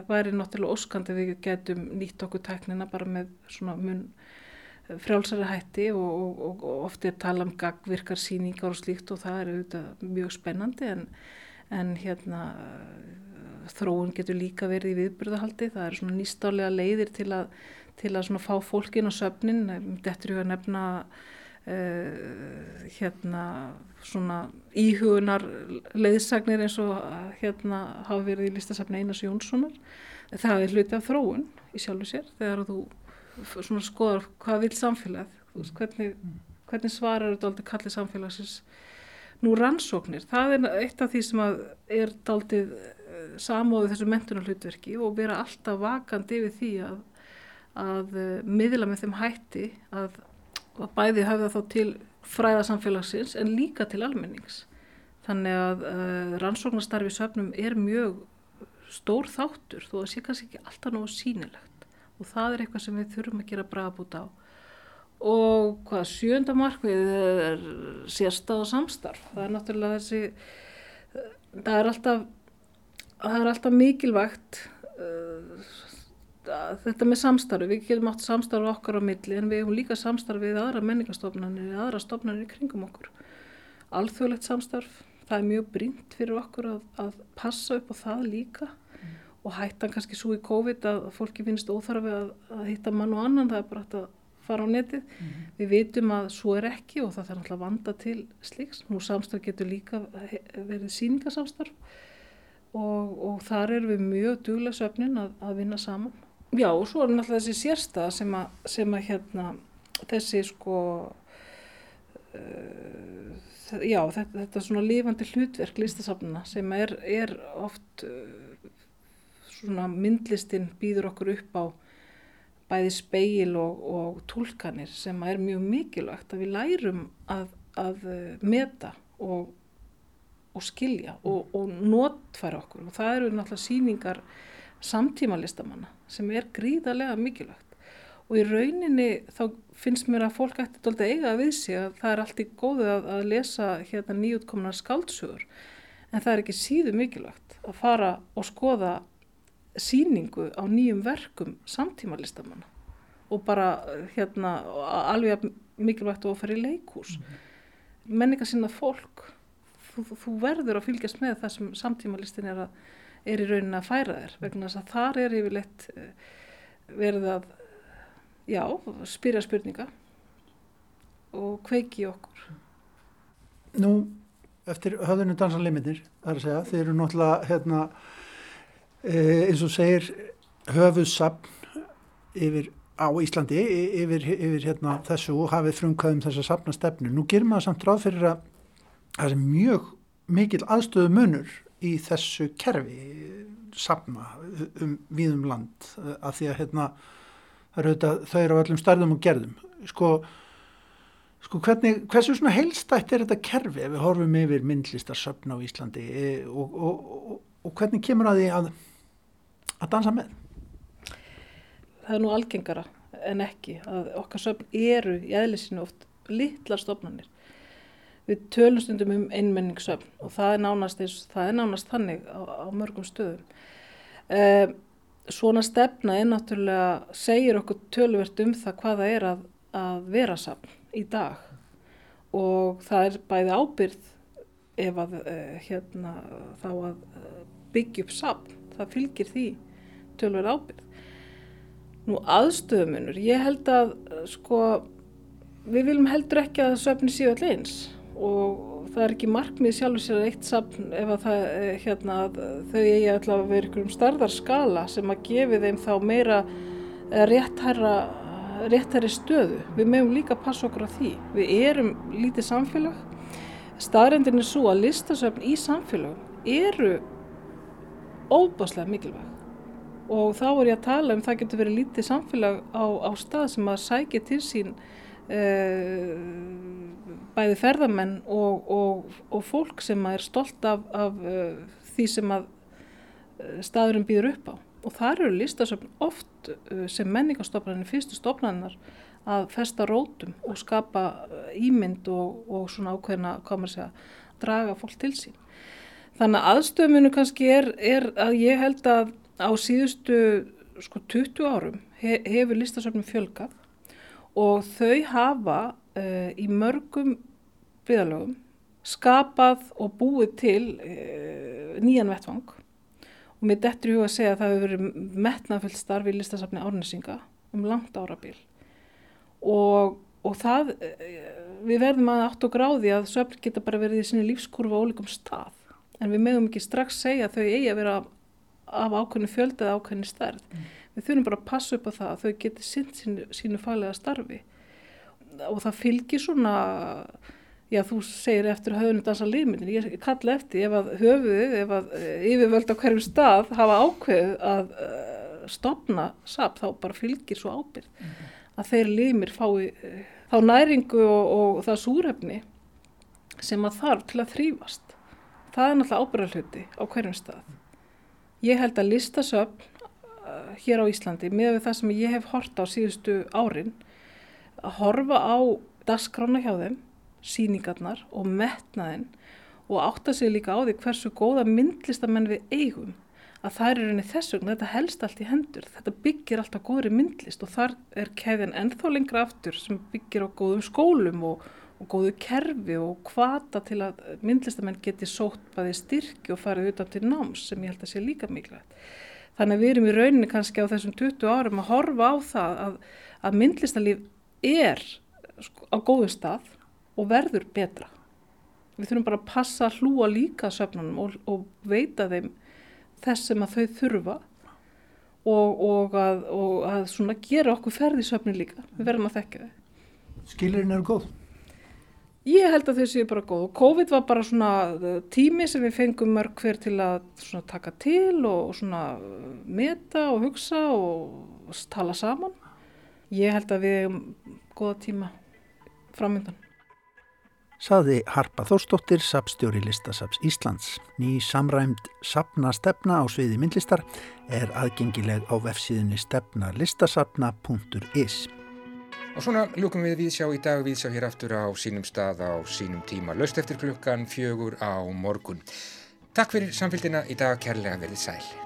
væri náttúrulega óskandi við getum nýtt okkur tæknina bara með svona mun frjálsari hætti og, og, og, ofti er tala um gagvirkar síningar og slíkt og það er auðvitað mjög spennandi en, en hérna þróun getur líka verið í viðbyrðahaldi, það er svona nýstálega leiðir til að til að svona fá fólk inn á söfnin, þetta er að nefna uh, hérna svona íhugunar leiðsagnir eins og hérna hafa verið í listasafni Einars Jónssonar. Það er hluti af þróun í sjálfu sér. Þegar þú svona skoðar hvað vil samfélag, veist, hvernig, hvernig svarar þetta aldrei kallið samfélagsins nú rannsóknir. Það er eitt af því sem er daldið samóðu þessu mentunar hlutverki og vera alltaf vakandi yfir því að, að uh, miðla með þeim hætti að, að bæði hafa þá til fræðasamfélagsins en líka til almennings. Þannig að uh, rannsóknastarfi í söfnum er mjög stór þáttur þó að sé kannski ekki alltaf nógu sínilegt og það er eitthvað sem við þurfum að gera bragabút á. Og hvað sjönda markmið er sérstað og samstarf. Það er náttúrulega þessi, það er alltaf það er alltaf mikilvægt uh, þetta með samstarfi, við getum átt samstarfi okkar á milli en við hefum líka samstarfi við aðra menningastofnanir, við aðra stofnanir í kringum okkur. Alþjóðlegt samstarf, það er mjög brínt fyrir okkur að, að passa upp á það líka. Og hættan kannski svo í COVID að fólki finnst óþarfi að, að hitta mann og annan, það er bara að fara á netið. Mm. Við vitum að svo er ekki og það þarf alltaf að vanda til sliks. Nú samstarf getur líka verið síningasamstarf og, og þar erum við mjög duglega söfnin að, að vinna saman. Já og svo er náttúrulega þessi sérstað sem að, sem að hérna þessi sko uh, já þetta, þetta svona lifandi hlutverk listasafnuna sem er, er oft uh, svona myndlistin býður okkur upp á bæði speil og, og tólkanir sem er mjög mikilvægt að við lærum að, að meta og og skilja og, og notfæra okkur. Og það eru náttúrulega síningar samtíma listamanna sem er gríðarlega mikilvægt. Og í rauninni þá finnst mér að fólk ætti doldið eiga við sig að það er allt í góðu að, að lesa hérna nýjútkomna skáltsugur en það er ekki síðu mikilvægt að fara og skoða síningu á nýjum verkum samtíma listamanna og bara hérna alveg mikilvægt að í leikús mm -hmm. menninga sinna fólk þú, þú verður að fylgjast með það sem samtímalistin er, að, er í raunin að færa þér vegna þess að þar er yfirleitt eh, verið að já, spyrja spurninga og kveiki okkur Nú, eftir höfðunum dansanlimitir, það er að segja, þeir eru náttúrulega hérna, eins og segir höfuðsapn yfir á Íslandi yfir, yfir hérna, þessu og hafið frumkvæðum þess að sapna stefnu. Nú gerir maður samt ráð fyrir að það er mjög mikil aðstöðu munur í þessu kerfi sapna um víðum land að því að hérna, þau eru á öllum stærðum og gerðum sko, sko hvernig, hversu svona heilstætt er þetta kerfi ef við horfum yfir myndlistarsöfn á Íslandi e, og, og, og, og hvernig kemur að því að að dansa með? Það er nú algengara en ekki að okkar söfn eru í eðlisinu oft litlar stofnanir við tölum stundum um einmenningssöfn og það er nánast, það er nánast þannig á, á mörgum stöðum. Eh, svona stefna er náttúrulega, segir okkur töluvert um það hvaða er að, að vera safn í dag og það er bæði ábyrð ef að eh, hérna, þá að eh, byggja upp safn, það fylgir því töluvert ábyrð. Nú aðstöðumunur, ég held að sko, við viljum heldur ekki að söfni séu allir eins og það er ekki markmið sjálfur sér eitt safn ef að það, eh, hérna, þau eigi alltaf að vera ykkur um starðarskala sem að gefi þeim þá meira eh, réttherra réttherri stöðu. Við meðum líka að passa okkur á því. Við erum lítið samfélag. Staðrendin er svo að listasöfn í samfélagum eru óbáslega mikilvæg og þá er ég að tala um það getur verið lítið samfélag á, á stað sem að sækja til sín uh, bæði ferðamenn og, og, og fólk sem er stolt af, af uh, því sem að uh, staðurinn býður upp á. Og þar eru listasöfn oft sem menningastofnarnir, fyrstu stofnarnar að festa rótum og skapa ímynd og, og svona ákveðina, hvað maður segja, draga fólk til sín. Þannig að aðstöðuminu kannski er, er að ég held að á síðustu sko 20 árum he, hefur listasöfnum fjölgað og þau hafa uh, í mörgum byggðalögum skapað og búið til uh, nýjan vettvang. Og mér dettur í huga að segja að það hefur verið metnafullt starf í listasafni árnesinga um langt árabil. Og, og það, eh, við verðum að átt og gráði að söfn geta bara verið í sinni lífskurfa á ólíkum stað en við megum ekki strax segja að þau eigi að vera af, ákveðinu fjölda eða ákveðinu stærð. Við þurfum bara að passa upp á það að þau geti sint sínu, sínu faglega starfi og það fylgir svona, já þú segir eftir höfðinu dansa liðmyndin, ég kalla eftir ef að höfuðið, ef að eh, yfirvöld á hverjum stað hafa ákveð að uh, stopna SAP þá bara fylgir svo ábyrð að þeir liðmir fái uh, þá næringu og, og það súrefni sem að þarf til að þrýfast. Það er náttúrulega ábyrðarhluti á hverjum stað. Ég held að listasöfn uh, hér á Íslandi, með það sem ég hef hort á síðustu árin, að horfa á dagskrána hjá þeim, síningarnar og metnaðinn og átta sig líka á því hversu góða myndlistamenn við eigum að það er rauninni þess vegna, þetta helst allt í hendur, þetta byggir alltaf góðri myndlist og þar er keðjan ennþá lengra aftur sem byggir á góðum skólum og, og góðu kerfi og kvata til að myndlistamenn geti sótt bæði styrki og farið utan til náms sem ég held að sé líka mikilvægt. Þannig að við erum í rauninni kannski á þessum 20 árum að horfa á það að, að myndlistalíf er sko, á góðum stað og verður betra. Við þurfum bara að passa að hlúa líka söfnunum og, og veita þeim þess sem að þau þurfa og, og, að, og að gera okkur ferði söfnin líka. Við verðum að þekka þau. Skilurinn eru góð. Ég held að þau séu bara góð COVID var bara svona uh, tími sem við fengum mörg hver til að taka til og svona uh, meta og hugsa og tala saman. Ég held að við hefum góða tíma framöndan. Saði Harpa Þórsdóttir, sapstjóri Listasaps Íslands. Ný samræmd sapna stefna á sviði myndlistar er aðgengileg á vefsíðinni stefnalistasapna.is. Og svona ljúkum við viðsjá í dag viðsjá hér aftur á sínum stað á sínum tíma. Löst eftir klukkan fjögur á morgun. Takk fyrir samfélgina í dag, kærlega verið sæl.